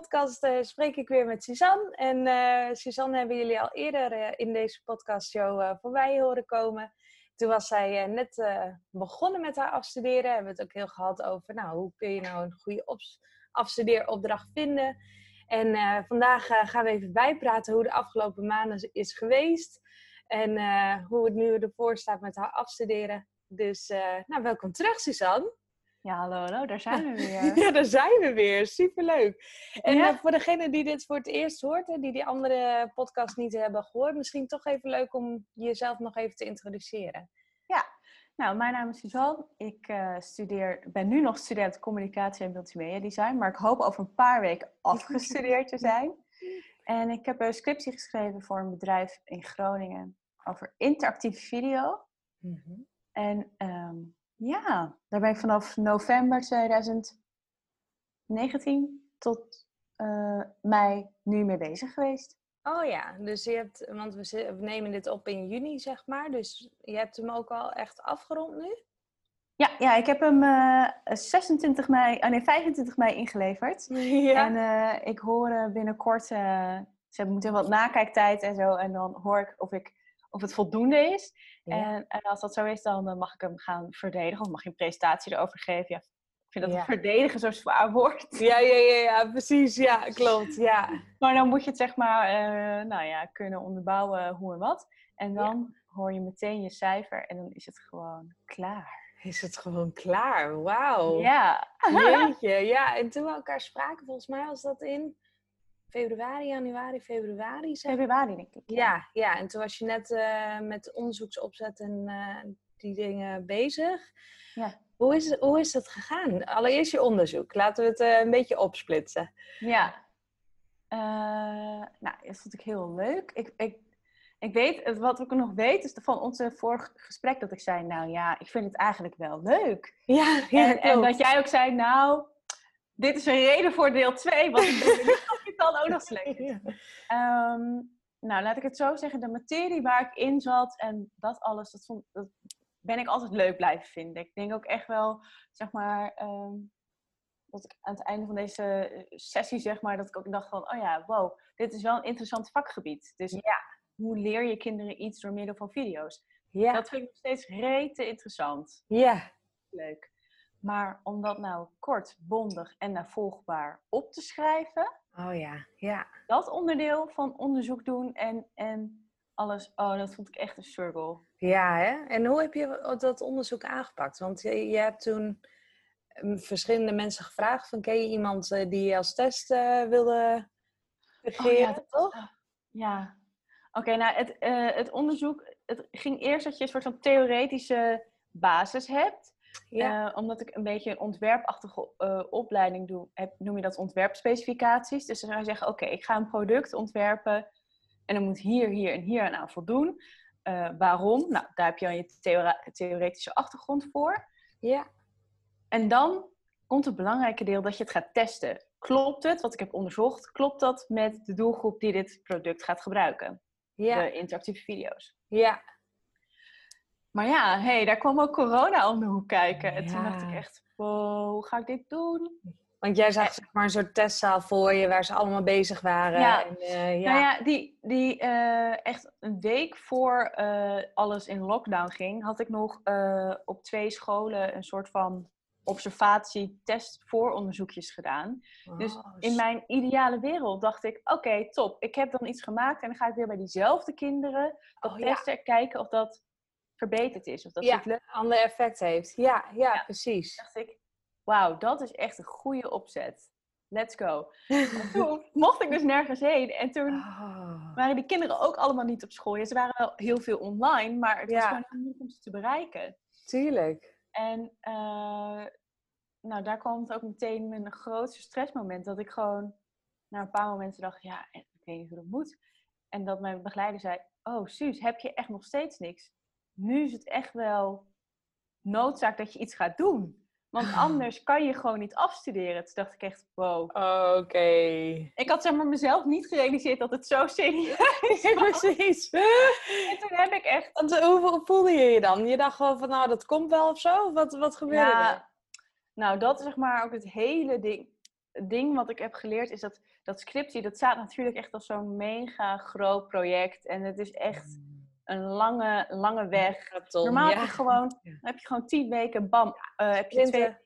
Podcast eh, spreek ik weer met Suzanne. En eh, Suzanne hebben jullie al eerder eh, in deze podcastshow voorbij horen komen. Toen was zij net begonnen met haar afstuderen. Hebben we het ook heel gehad over, nou, hoe kun je nou een goede afstudeeropdracht vinden. En vandaag gaan we even bijpraten hoe de afgelopen maanden is geweest. En hoe het nu ervoor staat met haar afstuderen. Dus, nou, welkom terug, Suzanne. Ja, hallo, hallo, daar zijn we weer. Ja, daar zijn we weer. Superleuk. En Ja. eh, voor degene die dit voor het eerst hoort en die die andere podcast niet hebben gehoord, misschien toch even leuk om jezelf nog even te introduceren. Nou, mijn naam is Suzanne. Ik eh, studeer, ben nu nog student communicatie en multimedia design, maar ik hoop over een paar weken afgestudeerd te zijn. En ik heb een scriptie geschreven voor een bedrijf in Groningen over interactieve video. En ehm, ja, daar ben ik vanaf november 2019 tot eh, mei nu mee bezig geweest. Oh ja, dus je hebt, want we, nemen dit op in juni, zeg maar. Dus je hebt hem ook al echt afgerond nu? Ja, ja ik heb hem eh 26 mei, oh nee, 25 mei ingeleverd. Ja. En eh, ik hoor binnenkort, ze moeten wat nakijktijd en zo. En dan hoor ik of, ik of het voldoende is. En, en als dat zo is, dan eh, mag ik hem gaan verdedigen. Of mag je een presentatie erover geven. Ja, ik vind dat Ja. het verdedigen zo'n zwaar woord. ja, ja, ja, ja, precies. Ja, klopt. Ja. Maar dan moet je het zeg maar eh, nou ja, kunnen onderbouwen hoe en wat. En dan hoor je meteen je cijfer en dan is het gewoon klaar. Is het gewoon klaar? Wauw. Ja. Jeetje, ja. En toen we elkaar spraken, volgens mij was dat in februari, januari, februari. Zeg. Februari denk ik. Ja, ja. En toen was je net eh, met onderzoeksopzet en eh, die dingen bezig. Ja. Hoe is, hoe is dat gegaan? Allereerst je onderzoek. Laten we het eh, een beetje opsplitsen. Ja. Nou, dat vond ik heel leuk. Ik, ik, ik weet, wat ik nog weet, is van onze vorige gesprek dat ik zei, nou ja, ik vind het eigenlijk wel leuk. Ja, en, en dat jij ook zei, nou, dit is een reden voor deel 2, want ik ben dan ook nog slecht. Ehm, nou, laat ik het zo zeggen, de materie waar ik in zat en dat alles, dat, vond, dat ben ik altijd leuk blijven vinden. Ik denk ook echt wel, zeg maar, ehm, dat ik aan het einde van deze eh, sessie, zeg maar, dat ik ook dacht van, oh ja, wow, dit is wel een interessant vakgebied. Dus Ja. hoe leer je kinderen iets door middel van video's? Ja, Dat vind ik nog steeds rete interessant. ja. Leuk. Maar om dat nou kort, bondig en navolgbaar op te schrijven, Oh ja, ja. dat onderdeel van onderzoek doen en, en alles, oh, dat vond ik echt een struggle. Ja, hè? En hoe heb je dat onderzoek aangepakt? Want je, je hebt toen mm, verschillende mensen gevraagd van ken je iemand eh, die je als test eh, wilde regeren, dat- toch? Ja. Oké, nou, het, eh, het onderzoek, het ging eerst dat je een soort van theoretische basis hebt. Ja. Eh, omdat ik een beetje een ontwerpachtige eh, opleiding doe, heb, noem je dat ontwerpspecificaties. Dus dan zou je zeggen, oké, ik ga een product ontwerpen en dan moet hier, hier en hier aan voldoen. Eh, waarom? Nou, daar heb je dan je theoretische achtergrond voor. ja. En dan komt het belangrijke deel dat je het gaat testen. Klopt het, wat ik heb onderzocht, klopt dat met de doelgroep die dit product gaat gebruiken? Ja. De interactieve video's. Ja. Maar ja, hey, daar kwam ook corona om de hoek kijken. En toen dacht ik echt, wow, hoe ga ik dit doen? Want jij zag zeg maar een soort testzaal voor je waar ze allemaal bezig waren. Ja. En, eh, ja. Nou ja, die, die eh, echt een week voor eh, alles in lockdown ging, had ik nog op twee scholen een soort van observatie-test vooronderzoekjes gedaan. Dus Oh, in mijn ideale wereld dacht ik, oké, top. Ik heb dan iets gemaakt en dan ga ik weer bij diezelfde kinderen dat Oh, ja. testen, kijken of dat verbeterd is. Of dat ja, het leuk ander effect heeft. Ja, ja, precies. dacht ik, wauw, dat is echt een goede opzet. Let's go. En toen mocht ik dus nergens heen. En toen Oh. waren die kinderen ook allemaal niet op school. Ja, ze waren wel heel veel online, maar het was gewoon moeilijk om ze te bereiken. Tuurlijk. En eh, nou, daar kwam het ook meteen mijn grootste stressmoment. Dat ik gewoon na een paar momenten dacht, ja, ik weet niet hoe dat moet. En dat mijn begeleider zei, oh Suus, heb je echt nog steeds niks? Nu is het echt wel noodzaak dat je iets gaat doen. Want anders kan je gewoon niet afstuderen. Toen dacht ik echt, wow. Oké. Ik had zeg maar mezelf niet gerealiseerd dat het zo serieus was. precies. En toen heb ik echt... Want, hoe, voelde je je dan? Je dacht gewoon van, nou, dat komt wel of zo? Wat, wat gebeurde er? Ja, nou, dat is zeg maar ook het hele ding. Ding wat ik heb geleerd is dat, dat scriptie, dat staat natuurlijk echt als zo'n mega groot project. En het is echt een lange, lange weg. Marathon, Normaal ja. heb je gewoon, dan heb je gewoon tien weken, bam, eh, heb je twee weken,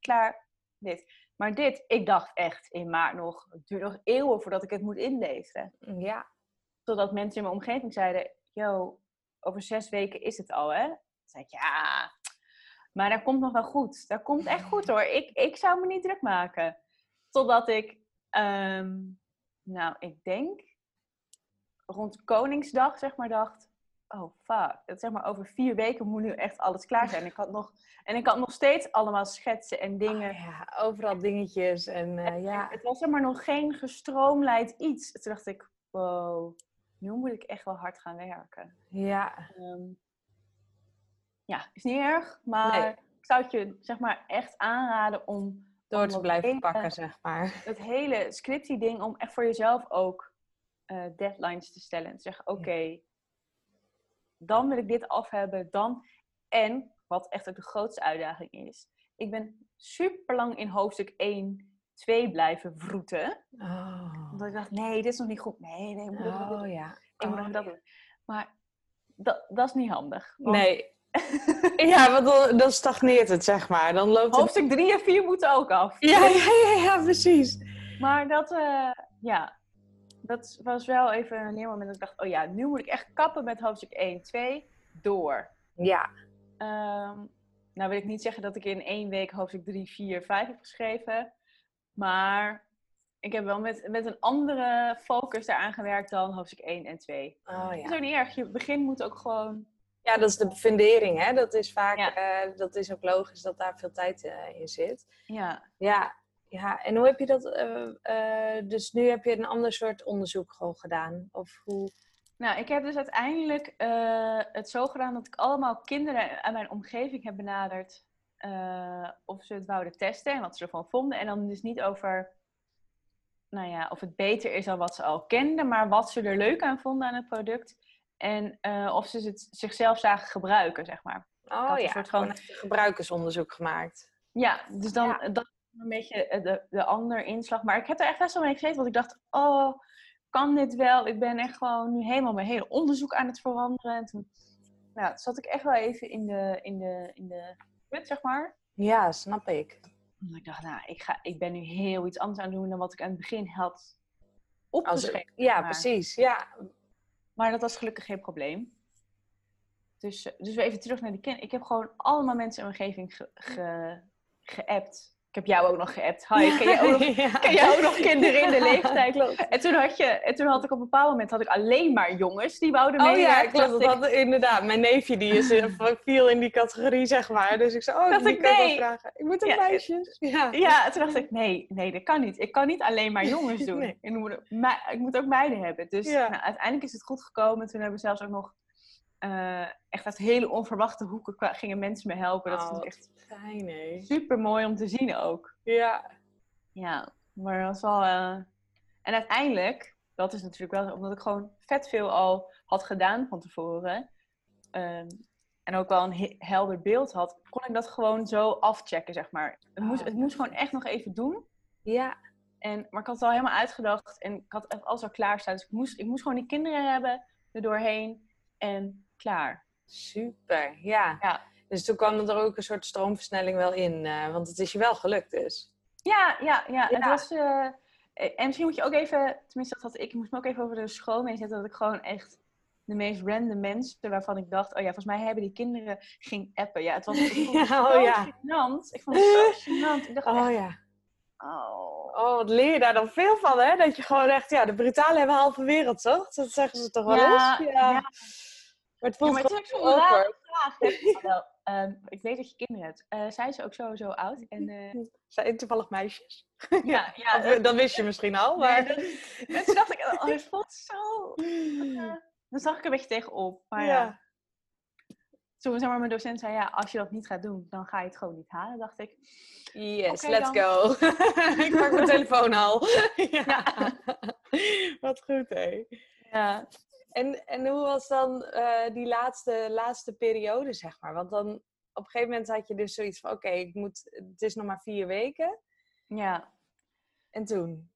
klaar, dit. Maar dit, ik dacht echt in maart nog, het duurt nog eeuwen voordat ik het moet inlezen. Ja. Totdat mensen in mijn omgeving zeiden, yo, over zes weken is het al, hè? Toen zei ik, ja, maar dat komt nog wel goed. Dat komt echt goed hoor. Ik, ik zou me niet druk maken. Totdat ik, ehm, nou, ik denk rond Koningsdag, zeg maar, dacht, oh fuck, dat zeg maar over vier weken moet nu echt alles klaar zijn. Ik had nog, en ik had nog steeds allemaal schetsen en dingen. Oh, ja, overal dingetjes en eh, ja. Het was er maar nog geen gestroomlijnd iets. Toen dacht ik, wow, nu moet ik echt wel hard gaan werken. Ja. Ehm, ja, is niet erg, maar Nee. ik zou het je zeg maar echt aanraden om Door te blijven hele- pakken, zeg maar. Het hele scriptie ding om echt voor jezelf ook eh, deadlines te stellen. En te zeggen, oké, dan wil ik dit af hebben, dan. En, wat echt ook de grootste uitdaging is. Ik ben super lang in hoofdstuk 1, 2 blijven vroeten. Oh, Omdat ik dacht, nee, dit is nog niet goed. Nee, nee, ik moet nog oh doen. ja. Ik moet Oh, dat doen. Maar dat, dat is niet handig. want Nee. ja, want dan, dan stagneert het, zeg maar. Dan loopt. Hoofdstuk 3 en 4 moeten ook af. Ja, ja, ja, ja, precies. Maar dat, eh, ja, dat was wel even een leermoment dat ik dacht, oh ja, nu moet ik echt kappen met hoofdstuk 1, 2, door. Ja. Ehm, nou wil ik niet zeggen dat ik in één week hoofdstuk 3, 4, 5 heb geschreven. Maar ik heb wel met, met een andere focus daaraan gewerkt dan hoofdstuk 1 en 2. Oh Dat is ja. ook niet erg. Je begin moet ook gewoon... Ja, dat is de fundering, hè. Dat is vaak, Ja. eh, dat is ook logisch dat daar veel tijd eh, in zit. Ja, Ja, ja. En hoe heb je dat, eh, eh, dus nu heb je een ander soort onderzoek gewoon gedaan? Of hoe? Nou, ik heb dus uiteindelijk eh, het zo gedaan dat ik allemaal kinderen uit mijn omgeving heb benaderd. of ze het wouden testen en wat ze ervan vonden. En dan dus niet over, nou ja, of het beter is dan wat ze al kenden, maar wat ze er leuk aan vonden aan het product. En of ze het zichzelf zagen gebruiken, zeg maar. Oh had een ja, soort gewoon gebruikersonderzoek gemaakt. Ja, dus dan Ja. dat een beetje eh, de, de ander inslag. Maar ik heb er echt best wel mee gezeten, want ik dacht, oh, kan dit wel? Ik ben echt gewoon nu helemaal mijn hele onderzoek aan het veranderen. En toen nou, zat ik echt wel even in de, in de, in de put, zeg maar. Ja, snap ik. Omdat ik dacht, nou, ik, ga, ik ben nu heel iets anders aan het doen dan wat ik aan het begin had opgeschreven. ja, maar. precies. Ja. Maar dat was gelukkig geen probleem. Dus, eh, dus weer even terug naar die kind. Ik heb gewoon allemaal mensen in mijn omgeving ge, ge, geappt. Ik heb jou ook nog geappt. Hi, ken jij ook nog, Ja. ken jij ook nog kinderen in de leeftijd? En toen, had je, en toen had ik op een bepaald moment had ik alleen maar jongens die wouden Oh meewerken. ja, klopt. Dacht Dat had, inderdaad. Mijn neefje die is, eh, viel in die categorie, zeg maar. Dus ik zei, oh, die ik, nee. vragen. Ik moet een Ja, meisjes. Ja. Ja, toen dacht ik, nee, nee, dat kan niet. Ik kan niet alleen maar jongens doen. Nee. Ik, moet, ik moet ook meiden hebben. Dus nou, uiteindelijk is het goed gekomen. Toen hebben we zelfs ook nog eh, echt uit hele onverwachte hoeken gingen mensen me helpen. Dat Oh, vond ik wat echt Fijn, hè? super mooi om te zien ook. Ja. Ja, maar dat was wel... eh, En uiteindelijk, dat is natuurlijk wel omdat ik gewoon vet veel al had gedaan van tevoren. ehm, en ook wel een he- helder beeld had, kon ik dat gewoon zo afchecken, zeg maar. Het moest, Oh, het moest gewoon echt nog even doen. Ja. En, maar ik had het al helemaal uitgedacht en ik had alles al klaarstaan. Dus ik moest, ik moest gewoon die kinderen hebben, er doorheen en klaar. Super, ja. Ja. Dus toen kwam er ook een soort stroomversnelling wel in. eh, want het is je wel gelukt dus. Ja, ja, ja. Het was, eh, en misschien moet je ook even, tenminste dat had ik, ik moest me ook even over de school meezetten dat ik gewoon echt de meest random mensen waarvan ik dacht, oh ja, volgens mij hebben die kinderen ging appen. Ja, het was, ik vond het Ja, oh zo ja. gênant. Ik vond het zo gênant. Ik dacht echt, Oh ja. oh. Oh, wat leer je daar dan veel van, hè? Dat je gewoon echt, ja, de brutale hebben halve wereld, toch? Dat zeggen ze toch wel Ja, eens? ja. Maar het Ja, voelt maar het is ook zo'n rare vraag. hè. Ehm, ik weet dat je kinderen hebt. Eh, zijn ze ook sowieso oud? En, eh, Zijn toevallig meisjes? ja, ja eh, dat wist je misschien al, maar... Nee, dat- toen dacht ik, oh, het voelt zo... dan zag ik een beetje tegenop. Maar ja, ja. toen zeg maar, mijn docent zei, ja, als je dat niet gaat doen, dan ga je het gewoon niet halen. dacht ik, Yes, let's dan. go. ik pak mijn telefoon al. ja. Wat goed, hé. ja, En, en hoe was dan eh, die laatste, laatste periode, zeg maar? Want dan op een gegeven moment had je dus zoiets van... Oké, ik moet het is nog maar vier weken. ja. En toen?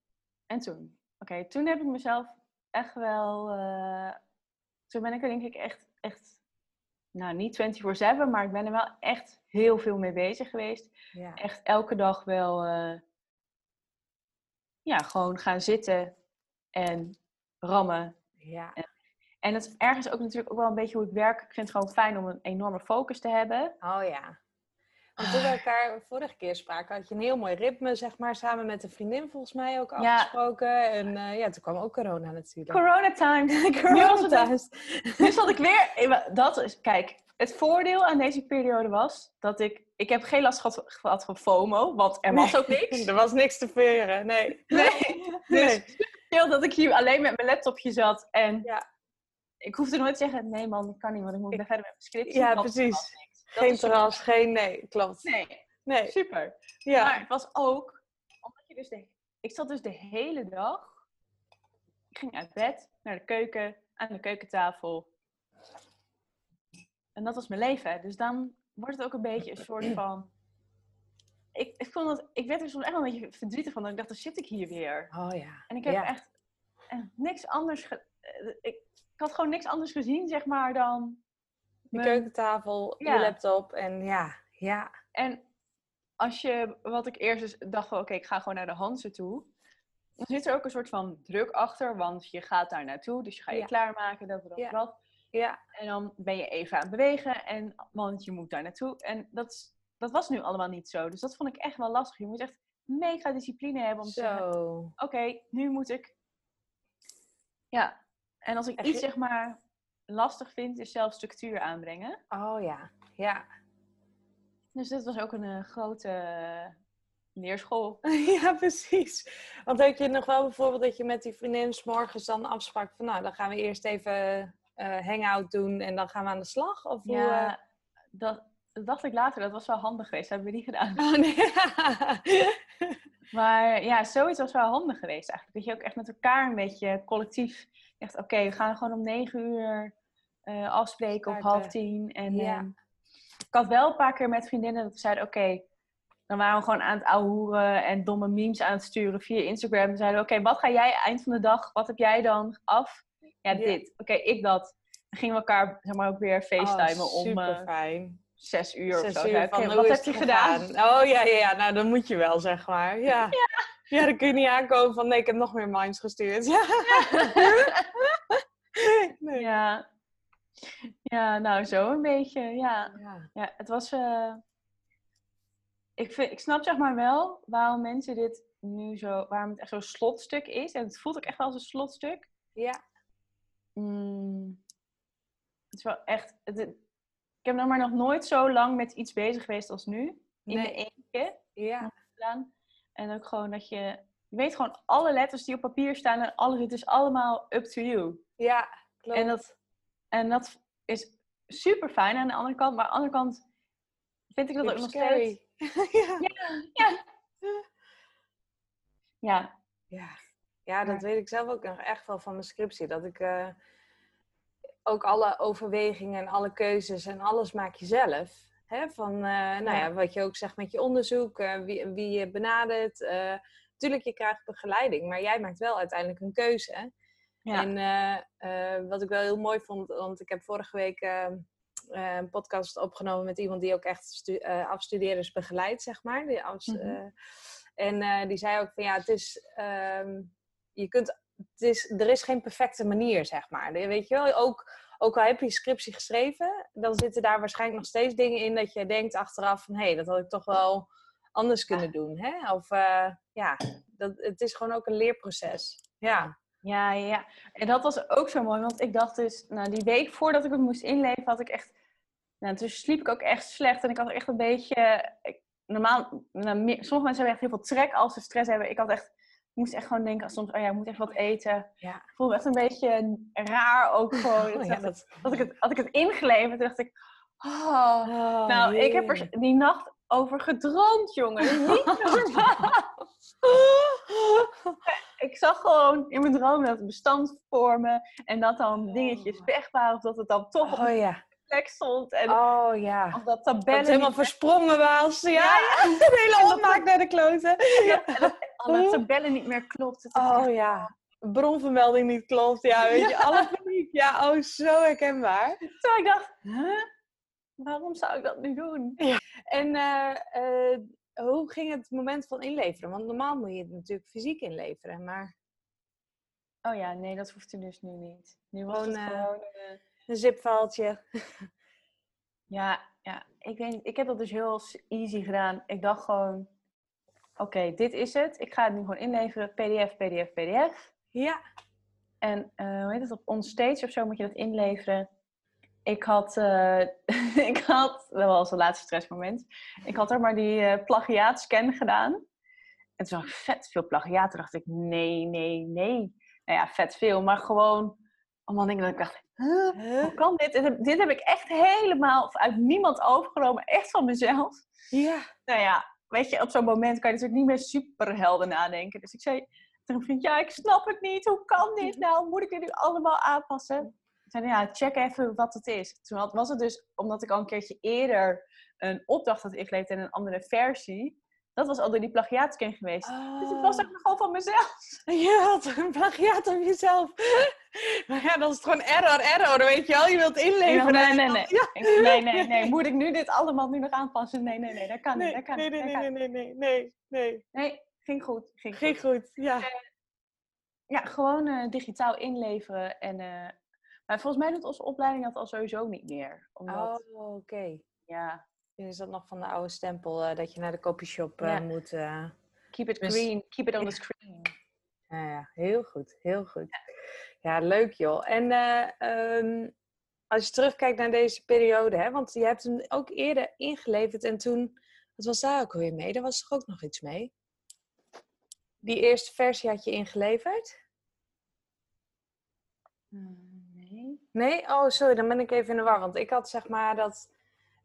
En toen? Oké, toen heb ik mezelf echt wel... eh, toen ben ik er denk ik echt, echt... Nou, niet 24-7, maar ik ben er wel echt heel veel mee bezig geweest. Ja. echt elke dag wel eh, ja, gewoon gaan zitten en rammen. ja. En dat is ergens ook natuurlijk ook wel een beetje hoe ik werk. Ik vind het gewoon fijn om een enorme focus te hebben. Oh ja. Want toen we elkaar vorige keer spraken, had je een heel mooi ritme, zeg maar, samen met een vriendin volgens mij ook Ja. afgesproken. En eh, ja, toen kwam ook corona natuurlijk. Corona time. Het thuis. Nu zat ik weer. Dat is, kijk, het voordeel aan deze periode was dat ik. Ik heb geen last gehad, gehad van FOMO, want er was ook niks. Er was niks te veren, nee. Nee. Nee. Dus veel dat ik hier alleen met mijn laptopje zat en Ja. Ik hoefde nooit te zeggen: nee man, ik kan niet, want ik moet Ik- verder met mijn scriptie. Ja, precies. Geen terras, geen... Nee, klopt. Nee, Nee. super. Ja. Maar het was ook, omdat je dus de, ik zat dus de hele dag, ik ging uit bed naar de keuken, aan de keukentafel. En dat was mijn leven. Dus dan wordt het ook een beetje een soort van, ik, ik, vond dat, ik werd er soms echt wel een beetje verdrietig van, dat ik dacht, dan zit ik hier weer. Oh ja. En ik heb Ja. echt, echt niks anders, eh, ik, ik had gewoon niks anders gezien, zeg maar, dan... De mijn- keukentafel, Ja. je laptop en ja, ja. En als je, wat ik eerst dus dacht van, oké, ik ga gewoon naar de Hansen toe. Dan zit er ook een soort van druk achter, want je gaat daar naartoe. Dus je gaat je Ja. klaarmaken, dat, dat, Ja. dat. Ja, En dan ben je even aan het bewegen, en, want je moet daar naartoe. En dat, dat was nu allemaal niet zo. Dus dat vond ik echt wel lastig. Je moet echt mega discipline hebben om te zeggen, zo. oké, nu moet ik... Ja, en als ik Echt iets zeg maar lastig vind, is zelf structuur aanbrengen. Oh ja, ja. Dus dit was ook een eh, grote eh, leerschool. Ja, precies. Want had je nog wel bijvoorbeeld dat je met die vriendin 's morgens dan afsprak van nou, dan gaan we eerst even eh hangout doen en dan gaan we aan de slag? Of hoe, Ja, eh? dat, dat dacht ik later. Dat was wel handig geweest. Dat hebben we niet gedaan. Oh, nee. Maar ja, zoiets was wel handig geweest eigenlijk. Dat je ook echt met elkaar een beetje collectief... Echt, oké, we gaan gewoon om negen uur eh, afspreken Starten. half tien. En Ja. ehm, ik had wel een paar keer met vriendinnen dat we zeiden... Oké, dan waren we gewoon aan het ouwehoeren en domme memes aan het sturen via Instagram. We zeiden, oké, wat ga jij eind van de dag? Wat heb jij dan af? Ja, Ja. dit. Oké, ik dat. Dan gingen we elkaar zeg maar, ook weer facetimen om... super eh, fijn. zes uur Zes of zo. uur van, "Oké, hoe wat heb je gedaan? gegaan? Oh ja, ja, ja, nou dan moet je wel, zeg maar. Ja. ja. Dan kun je niet aankomen van nee, ik heb nog meer minds gestuurd. Ja. nee. Ja. ja, nou zo een beetje. Ja, Ja. ja het was. eh, Ik, vind, ik snap zeg maar wel waarom mensen dit nu zo. waarom het echt zo'n slotstuk is. En het voelt ook echt wel als een slotstuk. Ja. Mm, het is wel echt. Het, ik heb nog maar nog nooit zo lang met iets bezig geweest als nu. In Nee. de eentje. Ja. En ook gewoon dat je. Je weet gewoon alle letters die op papier staan en alles. Het is allemaal up to you. Ja, klopt. En dat, en dat is super fijn aan de andere kant. Maar aan de andere kant vind ik dat ook nog steeds. ja. Ja. Ja. Ja. ja, dat weet ik zelf ook nog echt wel van mijn scriptie. Dat ik eh, ook alle overwegingen en alle keuzes en alles maak je zelf. Hè? Van, eh, nou ja. Ja. wat je ook zegt met je onderzoek, eh, wie, wie je benadert. eh tuurlijk, je krijgt begeleiding, maar jij maakt wel uiteindelijk een keuze. Ja. En wat ik wel heel mooi vond, want ik heb vorige week een podcast opgenomen met iemand die ook echt stu- afstudeerders begeleidt, zeg maar. Die Mhm. en die zei ook van ja, het is, ehm, je kunt, het is, er is geen perfecte manier, zeg maar. Weet je wel, ook, ook al heb je scriptie geschreven, dan zitten daar waarschijnlijk nog steeds dingen in dat je denkt achteraf van hé, hey, dat had ik toch wel anders kunnen doen. Hè? Of eh, ja, dat, het is gewoon ook een leerproces. Ja. Ja, ja. En dat was ook zo mooi, want ik dacht dus, nou, die week voordat ik het moest inleveren, had ik echt, Nou, toen sliep ik ook echt slecht en ik had echt een beetje. Normaal, nou, sommige mensen hebben echt heel veel trek als ze stress hebben. Ik had echt, moest echt gewoon denken soms, oh ja, ik moet echt wat eten. Ja. Ik voelde me echt een beetje raar ook gewoon. Oh, ja, dat... had, ik het, had ik het ingeleverd, dacht ik, oh. Oh, nou, ik heb er die nacht over gedroomd, jongen. Niet normaal. ik zag gewoon in mijn droom dat het bestand vormen en dat dan dingetjes weg waren of dat het dan toch Oh ja. Plek stond en Oh ja. of dat Dat tabellen het helemaal niet- versprongen was. Ja, ja. De hele opmaak naar de kloten. Ja, en dat alle tabellen niet meer dacht Oh ja. Bronvermelding niet klopt. Ja, weet je, alle paniek. Ja, oh, zo herkenbaar. Toen ik dacht, huh? waarom zou ik dat nu doen? En eh, eh, hoe ging het moment van inleveren? Want normaal moet je het natuurlijk fysiek inleveren, maar Oh ja, nee, dat hoeft u dus nu niet. Nu was Gewoon, het eh, gewoon... eh, een zipfaaltje. Ja, ja, ik weet. Ik heb dat dus heel easy gedaan. Ik dacht gewoon, oké, dit is het. Ik ga het nu gewoon inleveren. PDF, PDF, PDF. Ja. En eh hoe heet het? Op onstage of zo moet je dat inleveren. Ik had, eh, ik had, dat was het laatste stressmoment. Ik had er maar die eh plagiaatscan gedaan. En toen zag ik vet veel plagiaat. Toen dacht ik, nee, nee, nee. Nou ja, vet veel, maar gewoon allemaal dingen dat ik dacht, huh? Hoe kan dit? Dit heb, dit heb ik echt helemaal uit niemand overgenomen. Echt van mezelf. Ja. Nou ja, weet je, op zo'n moment kan je natuurlijk niet meer superhelden nadenken. Dus ik zei tegen een vriend, ja, ik snap het niet. Hoe kan dit nou? Moet ik dit nu allemaal aanpassen? Ik zei, ja, check even wat het is. Toen was het dus, omdat ik al een keertje eerder een opdracht had ingeleverd in een andere versie. Dat was al door die plagiaatscan geweest. Dus het was ook nog gewoon van mezelf. Je had een plagiaat op jezelf. Maar ja, dan is het gewoon error, error, weet je wel. Je wilt inleveren. nee, nee, nee. Ja. Nee, nee, nee. Moet ik nu dit allemaal nu nog aanpassen? Nee, nee, nee. Dat kan niet. Nee, Dat kan nee, niet. nee, nee, nee, nee, nee, nee. Nee, ging goed. Ging Ging goed. goed, ja. Ja, gewoon eh, digitaal inleveren. En, eh, maar volgens mij doet onze opleiding dat al sowieso niet meer. Omdat, Oh, oké. ja, Is dat nog van de oude stempel eh, dat je naar de copyshop eh, Ja. moet? eh, keep it Dus- green, keep it on the screen. Ja, ja, heel goed, heel goed. Ja, leuk joh. En eh, ehm, als je terugkijkt naar deze periode, hè, want je hebt hem ook eerder ingeleverd en toen, wat was daar ook alweer mee? Daar was toch ook nog iets mee? Die eerste versie had je ingeleverd? Hmm, nee. Nee? Oh, sorry, dan ben ik even in de war. Want ik had zeg maar dat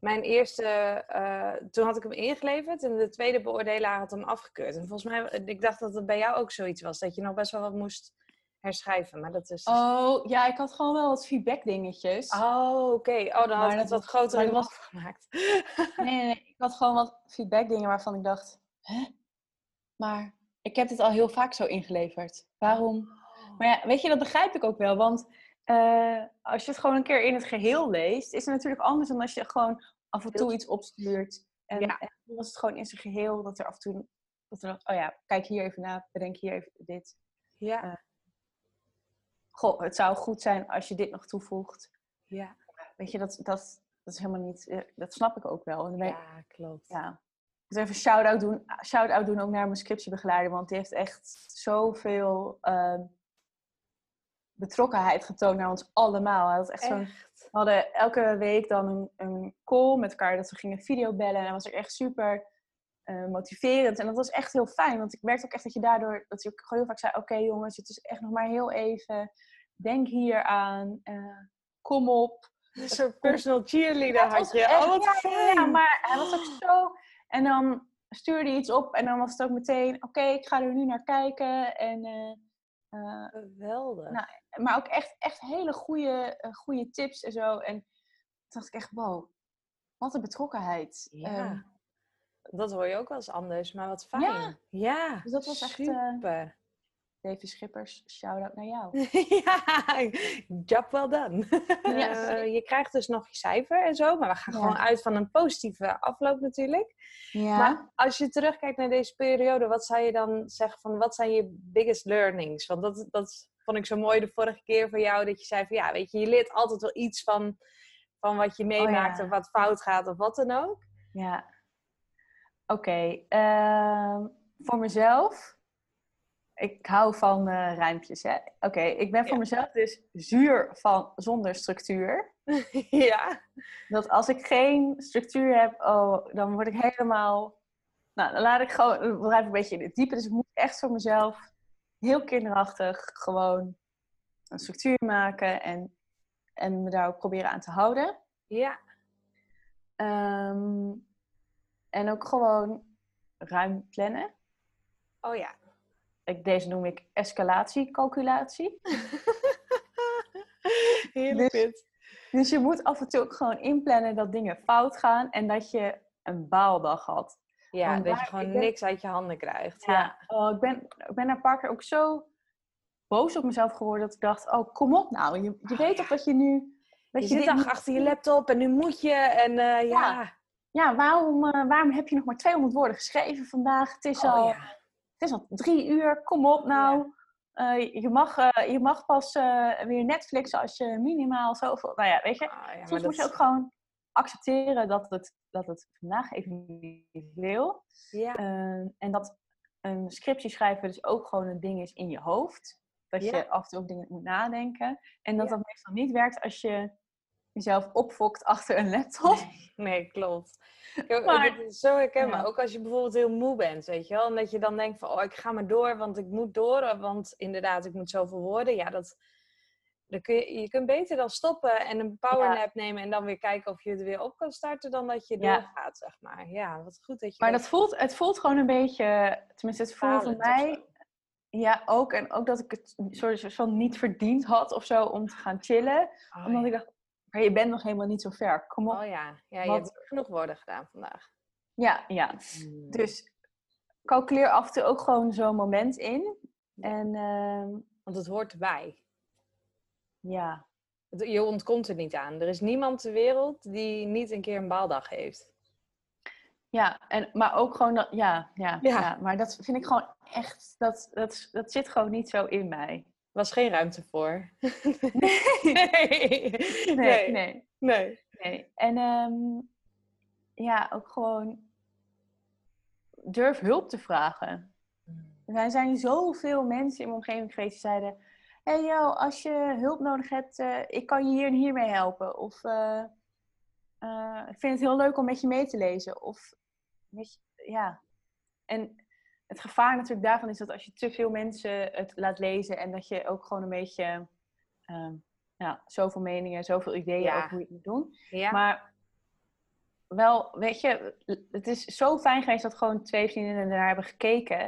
mijn eerste, eh, toen had ik hem ingeleverd en de tweede beoordelaar had hem afgekeurd. En volgens mij, ik dacht dat het bij jou ook zoiets was, dat je nog best wel wat moest herschrijven. Maar dat is... Oh, ja, ik had gewoon wel wat feedback dingetjes. Oh, oké. Oh, dan had ik het wat groter in was gemaakt. Nee, nee, nee. Ik had gewoon wat feedback dingen waarvan ik dacht, hè? Maar ik heb dit al heel vaak zo ingeleverd. Waarom? Maar ja, weet je, dat begrijp ik ook wel. Want eh, als je het gewoon een keer in het geheel leest, is het natuurlijk anders dan als je gewoon af en toe iets opstuurt. En, Ja. en toen was het gewoon in zijn geheel dat er af en toe, dat er oh ja, kijk hier even na, bedenk hier even dit. Ja, Goh, het zou goed zijn als je dit nog toevoegt. ja. Weet je, dat, dat, dat is helemaal niet, eh, dat snap ik ook wel. En ben Ja, klopt. Ja. Dus even shout-out doen, shout-out doen ook naar mijn scriptiebegeleider, want die heeft echt zoveel ehm, betrokkenheid getoond naar ons allemaal. Hij had echt zo'n, Echt. we hadden elke week dan een, een call met elkaar dat we gingen videobellen en dat was echt super eh, motiverend. En dat was echt heel fijn, want ik merkte ook echt dat je daardoor, dat je ook gewoon heel vaak zei, oké jongens, het is echt nog maar heel even, denk hier aan, eh, kom op. Een soort personal cheerleader Ja, had je. echt- Oh, wat ja, fijn. Ja, maar hij was ook zo. En dan stuurde hij iets op en dan was het ook meteen: oké, ik ga er nu naar kijken. En, eh, eh, Geweldig. Nou, maar ook echt, echt hele goede, eh, goede tips en zo. En toen dacht ik echt: wow, wat een betrokkenheid. Ja. Ehm, dat hoor je ook wel eens anders, maar wat fijn. Ja. Ja, Dus dat was echt, eh, super. Davy Schippers, shout-out naar jou. ja, job well done. Eh, je krijgt dus nog je cijfer en zo, maar we gaan Ja. gewoon uit van een positieve afloop natuurlijk. Ja. Maar als je terugkijkt naar deze periode, wat zou je dan zeggen van wat zijn je biggest learnings? Want dat, dat vond ik zo mooi de vorige keer van jou, dat je zei van ja, weet je, je leert altijd wel iets van, van wat je meemaakt ja. of wat fout gaat of wat dan ook. Ja. Oké. ehm, voor mezelf. Ik hou van uh, rijmpjes. hè. Oké, ik ben voor Ja. mezelf dus zuur van zonder structuur. ja. Dat als ik geen structuur heb, oh, dan word ik helemaal... Nou, dan laat ik gewoon, dan blijf ik een beetje in het diepe. Dus ik moet echt voor mezelf heel kinderachtig gewoon een structuur maken en, en me daar ook proberen aan te houden. Ja. Ehm, en ook gewoon ruim plannen. Oh ja. Ik, deze noem ik escalatiecalculatie. Heerlijk Dus-. Dus je moet af en toe ook gewoon inplannen dat dingen fout gaan en dat je een baaldag had. Ja, dat je gewoon ben- niks uit je handen krijgt. Ja. Oh, ik, ben, ik ben een paar keer ook zo boos op mezelf geworden dat ik dacht, oh kom op nou, je, je weet toch dat je nu... Dat Je, je zit achter je laptop en nu moet je. En eh, ja. Ja, waarom, eh, waarom heb je nog maar 200 woorden geschreven vandaag? Het is, Oh, al, ja. Het is al drie uur, kom op nou. Eh, je, mag, eh, je mag pas eh, weer Netflixen als je minimaal zoveel... Nou ja, weet je, Ah, ja, soms moet je ook gewoon accepteren dat het, dat het vandaag even niet wil. Ja. Ehm, en dat een scriptje schrijven dus ook gewoon een ding is in je hoofd. Dat je af en toe ook dingen moet nadenken. En dat dat meestal niet werkt als je jezelf opfokt achter een laptop. Nee, klopt. Ik, Maar- is zo herkenbaar. Ja. Ook als je bijvoorbeeld heel moe bent, weet je wel. En dat je dan denkt van, oh, ik ga maar door, want ik moet door. Want inderdaad, ik moet zoveel woorden. Ja, dat... Dan kun je, je kunt beter dan stoppen en een powernap nemen en dan weer kijken of je het weer op kan starten dan dat je Ja. doorgaat, zeg maar. Ja, wat goed dat je Maar dat voelt, het voelt gewoon een beetje, tenminste het voelde voor mij, ja ook. En ook dat ik het soort van niet verdiend had of zo om te gaan chillen. Oh, omdat ja. ik dacht, maar je bent nog helemaal niet zo ver, kom op. Oh ja, ja je hebt genoeg woorden gedaan vandaag. Ja, ja. Dus calculeer af en toe ook gewoon zo'n moment in. En ehm, Want het hoort erbij. ja, Je ontkomt er niet aan. Er is niemand ter wereld die niet een keer een baaldag heeft. ja, en, maar ook gewoon dat, ja, ja, Ja. ja. Maar dat vind ik gewoon echt, dat, dat, dat zit gewoon niet zo in mij. Was geen ruimte voor. Nee, nee. nee, nee. nee. nee. En ehm, ja, ook gewoon durf hulp te vragen. Er zijn zoveel mensen in mijn omgeving geweest die zeiden... Hé hey, joh, als je hulp nodig hebt, eh, ik kan je hier en hiermee helpen. Of eh, eh, ik vind het heel leuk om met je mee te lezen. Of, weet je, ja. En het gevaar natuurlijk daarvan is dat als je te veel mensen het laat lezen... en dat je ook gewoon een beetje... ja, zoveel meningen, zoveel ideeën Ja. over hoe je het moet doen. Ja. Maar wel, weet je, het is zo fijn geweest dat gewoon twee vriendinnen ernaar hebben gekeken.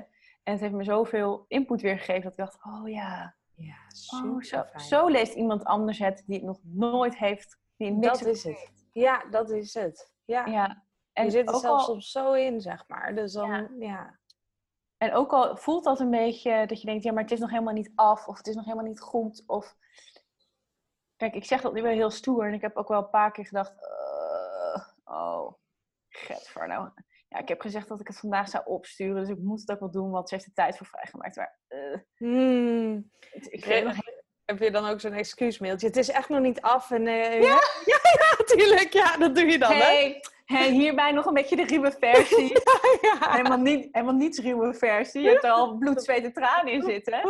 En het heeft me zoveel input weer gegeven dat ik dacht, oh ja, ja, oh, zo, fijn. zo leest iemand anders het die het nog nooit heeft. Die niks Dat heeft is het. Ja, dat is het. Ja. Ja. En je zit er zelfs al- soms zo in, zeg maar. Dus dan, Ja. ja. En ook al voelt dat een beetje dat je denkt, ja, maar het is nog helemaal niet af of het is nog helemaal niet goed. Of... Kijk, ik zeg dat nu wel heel stoer en ik heb ook wel een paar keer gedacht, eh, oh, getver nou. Ja, ik heb gezegd dat ik het vandaag zou opsturen, dus ik moet het ook wel doen, want ze heeft er tijd voor vrijgemaakt. Maar Hmm. het- ik weet nog Heb je dan ook zo'n excuusmailtje? Het is echt nog niet af. En, eh, ja? ja, ja, tuurlijk. Ja, dat doe je dan, hè? Hey, hey, hierbij nog een beetje de ruwe versie. Ja. helemaal, niet, helemaal niet ruwe versie. Je hebt er al bloed, zweet en tranen in zitten.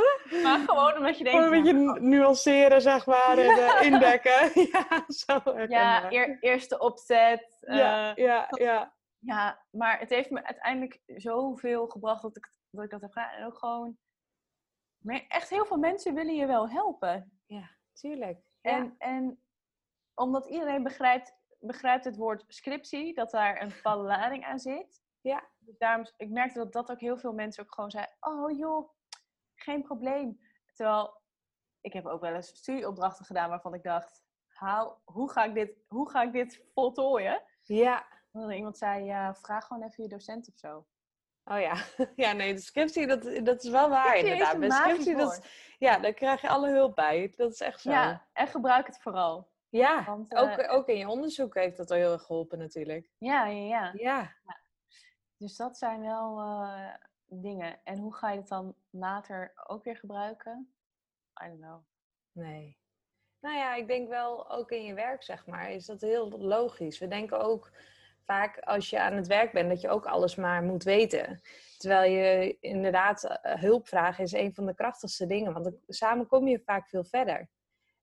Maar gewoon omdat je denkt... Gewoon een beetje ja, nu- nuanceren, zeg maar. En eh, indekken. ja, zo ja, eer- eerste opzet. ja, eh, ja, ja. Ja, maar het heeft me uiteindelijk zoveel gebracht dat ik dat, ik dat heb gedaan. En ook gewoon... Maar echt heel veel mensen willen je wel helpen. Ja, tuurlijk. En, en omdat iedereen begrijpt, begrijpt het woord scriptie, dat daar een bepaalde lading aan zit. Ja. Dus daarom, ik merkte dat dat ook heel veel mensen ook gewoon zeiden, oh joh, geen probleem. Terwijl, ik heb ook wel eens studieopdrachten gedaan waarvan ik dacht, how, hoe, ga ik dit, hoe ga ik dit voltooien? ja. En iemand zei, ja, vraag gewoon even je docent of zo. Oh ja. Ja, nee, de scriptie, dat, dat is wel waar Scriptie inderdaad. Bij scriptie, dat, ja, daar krijg je alle hulp bij. Dat is echt zo. Ja, en gebruik het vooral. Ja, Want, ook, eh, ook in je onderzoek heeft dat al heel erg geholpen natuurlijk. Ja, ja, ja. Ja. Dus dat zijn wel eh, dingen. En hoe ga je het dan later ook weer gebruiken? I don't know. Nee. Nou ja, ik denk wel ook in je werk, zeg maar, is dat heel logisch. We denken ook vaak als je aan het werk bent, dat je ook alles maar moet weten. Terwijl je inderdaad eh, hulp vragen is een van de krachtigste dingen. Want dan- samen kom je vaak veel verder.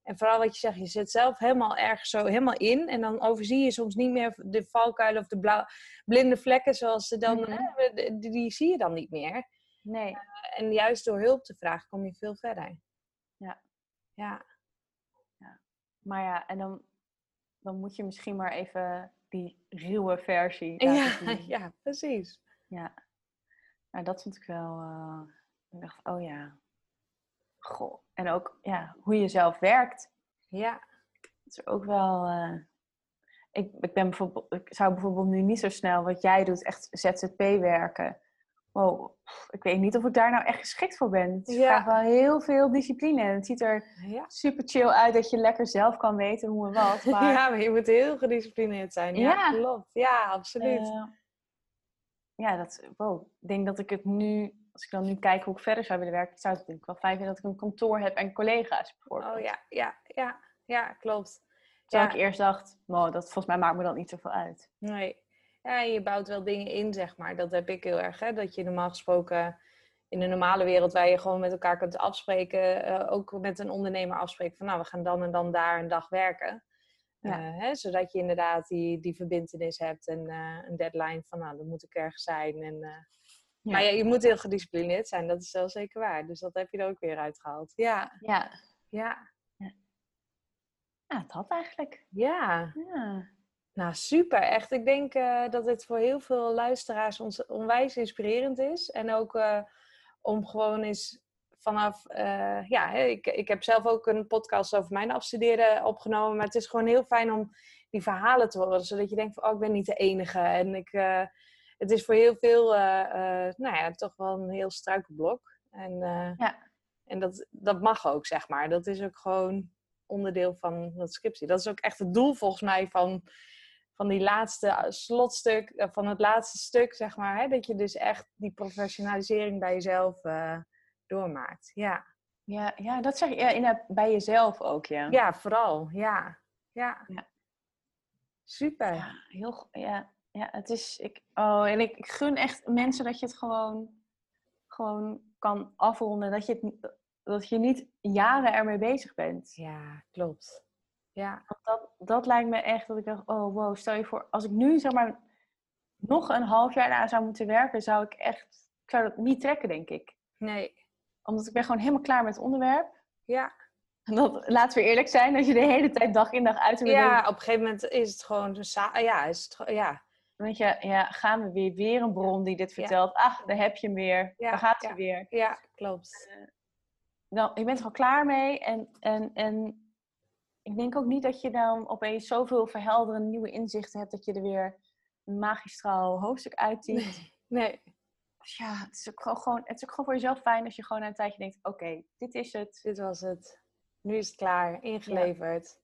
En vooral wat je zegt, je zit zelf helemaal ergens zo helemaal in. En dan overzie je soms niet meer de valkuilen of de blauw, blinde vlekken zoals ze dan... Mhm. hè, die, die zie je dan niet meer. Nee. En juist door hulp te vragen kom je veel verder. Ja. Ja. Maar ja, en dan, dan moet je misschien maar even die ruwe versie Ja, zien. ja, precies. Ja. Nou, dat vond ik wel... eh, ik dacht, oh ja. Goh. En ook ja, hoe je zelf werkt. Ja. Dat is ook wel... eh, ik, ik, ben bijvoorbeeld, ik zou bijvoorbeeld nu niet zo snel wat jij doet, echt ZZP werken. Wow, ik weet niet of ik daar nou echt geschikt voor ben. Het Ja. vraagt wel heel veel discipline. En het ziet er Ja. super chill uit dat je lekker zelf kan weten hoe en wat. Maar ja, maar je moet heel gedisciplineerd zijn. Ja, Ja. klopt. Ja, absoluut. Eh, ja, dat, wow. ik denk dat ik het nu, als ik dan nu kijk hoe ik verder zou willen werken, zou het denk ik wel fijn vinden dat ik een kantoor heb en collega's bijvoorbeeld. oh ja, ja, ja, ja, klopt. Terwijl ja. ik eerst dacht, wow, dat volgens mij maakt me dat niet zoveel uit. Nee. Ja, je bouwt wel dingen in, zeg maar. Dat heb ik heel erg, hè. Dat je normaal gesproken in de normale wereld waar je gewoon met elkaar kunt afspreken, eh, ook met een ondernemer afspreken van, nou, we gaan dan en dan daar een dag werken. Ja. Eh, hè, zodat je inderdaad die, die verbindenis hebt en eh, een deadline van, nou, dan moet ik ergens zijn. En, Ja. Maar ja, je moet heel gedisciplineerd zijn, dat is wel zeker waar. Dus dat heb je er ook weer uitgehaald. Ja, Ja, ja, ja dat eigenlijk. ja. Ja. Nou, super. Echt, ik denk eh, dat het voor heel veel luisteraars ons onwijs inspirerend is. En ook eh, om gewoon eens vanaf... eh, ja, ik, ik heb zelf ook een podcast over mijn afstuderen opgenomen. Maar het is gewoon heel fijn om die verhalen te horen. Zodat je denkt van, oh, ik ben niet de enige. En ik, het is voor heel veel, eh, eh, nou ja, toch wel een heel struikelblok. En, eh, Ja. en dat, dat mag ook, zeg maar. Dat is ook gewoon onderdeel van dat scriptie. Dat is ook echt het doel volgens mij van van die laatste slotstuk, van het laatste stuk, zeg maar. Hè? Dat je dus echt die professionalisering bij jezelf doormaakt. Ja. Ja, ja, dat zeg je ja, in, bij jezelf ook, ja. ja, vooral. Ja. Ja. Ja. Super. Ja, heel ja, ja, het is. Ik, oh, en ik, ik gun echt mensen dat je het gewoon, gewoon kan afronden. Dat je, het, niet- dat je niet jaren ermee bezig bent. Ja, klopt. Ja. Dat, dat lijkt me echt dat ik dacht, oh wow, stel je voor, als ik nu zeg maar nog een half jaar aan zou moeten werken, zou ik echt, ik zou dat niet trekken, denk ik. Nee. Omdat ik ben gewoon helemaal klaar met het onderwerp. Ja. En dat, laten we eerlijk zijn, als je de hele tijd dag in dag uit wil Ja, op een gegeven moment is het gewoon... Ja, is het, gewoon- ja. Denk je, ja, gaan we weer, weer een bron die dit vertelt. Ach, daar heb je hem weer. Ja, daar gaat ze ja. weer. ja, klopt. Dan, je bent er al klaar mee. En, en, en ik denk ook niet dat je dan opeens zoveel verhelderende nieuwe inzichten hebt dat je er weer een magistraal hoofdstuk uittiet. Nee. Dus ja, het is, ook gewoon, gewoon, het is ook gewoon voor jezelf fijn als je gewoon na een tijdje denkt, oké, dit is het. Dit was het. Nu is het klaar, ingeleverd.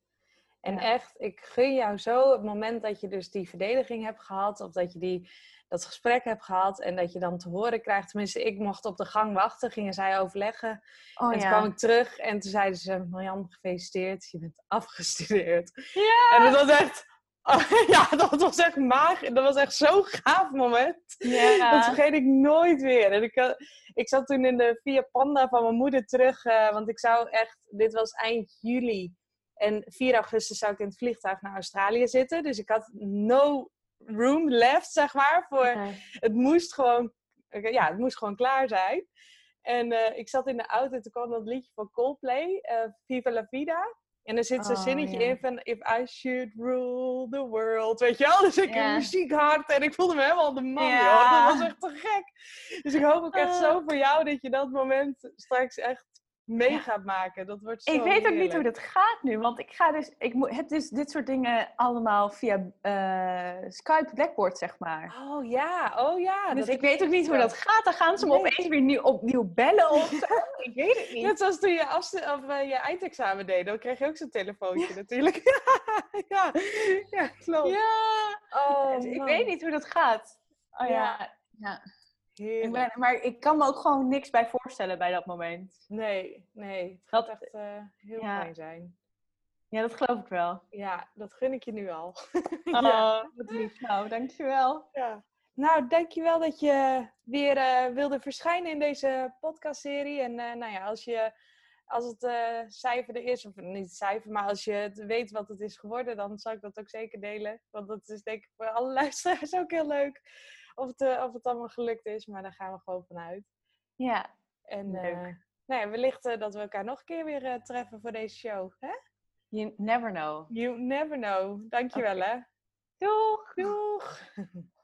En Ja. echt, ik gun jou zo het moment dat je dus die verdediging hebt gehad, of dat je die, dat gesprek hebt gehad en dat je dan te horen krijgt. Tenminste, ik mocht op de gang wachten, gingen zij overleggen. Oh en toen kwam ik terug en toen zeiden ze: Marjan, gefeliciteerd, je bent afgestudeerd. Ja! En dat was echt, ja, dat was echt magisch. Dat was echt zo'n gaaf moment. Ja. Dat vergeet ik nooit weer. En ik, had- ik zat toen in de Via Panda van mijn moeder terug. eh, want ik zou echt... Dit was eind juli. En 4 augustus zou ik in het vliegtuig naar Australië zitten. Dus ik had no room left, zeg maar. Voor, het moest gewoon... Ja, het moest gewoon klaar zijn. En eh, ik zat in de auto en toen kwam dat liedje van Coldplay. eh, Viva la Vida. En er zit zo'n Oh, zinnetje in van... If I should rule the world. Weet je wel? Dus ik een muziek hard en ik voelde me helemaal de man, joh. Dat was echt te gek. Dus ik hoop ook echt Ah. zo voor jou dat je dat moment straks echt mee Ja. gaat maken. Dat wordt zo Ik weet ook niet hoe dat gaat nu, want ik ga dus, ik moet, heb dus dit soort dingen allemaal via eh, Skype Blackboard, zeg maar. Oh ja, oh ja. dus ik weet ook niet hoe dat gaat. Dan gaan ze me Nee. opeens weer nieuw, opnieuw bellen of zo. ik weet het niet. Net zoals toen je, of, eh, je eindexamen deed, dan kreeg je ook zo'n telefoontje natuurlijk. ja, ja, klopt. Ja, Oh, dus ik weet niet hoe dat gaat. Oh ja, Ja. Ik ben, maar ik kan me ook gewoon niks bij voorstellen bij dat moment. Nee, nee. Het Dat- gaat echt eh, heel ja. fijn zijn. Ja, dat geloof ik wel. Ja, dat gun ik je nu al. Oh, Ja. wat lief. Nou, dankjewel. Ja. Nou, dankjewel dat je weer eh, wilde verschijnen in deze podcastserie. En eh, nou ja, als, je, als het eh, cijfer er is, of niet het cijfer, maar als je het weet wat het is geworden, dan zal ik dat ook zeker delen. Want dat is denk ik voor alle luisteraars ook heel leuk. Of het, of het allemaal gelukt is, maar daar gaan we gewoon vanuit. Ja, En Leuk. eh, nou ja, wellicht eh, dat we elkaar nog een keer weer eh, treffen voor deze show. Hè? you never know. You never know. Dankjewel hè. Doeg! Doeg!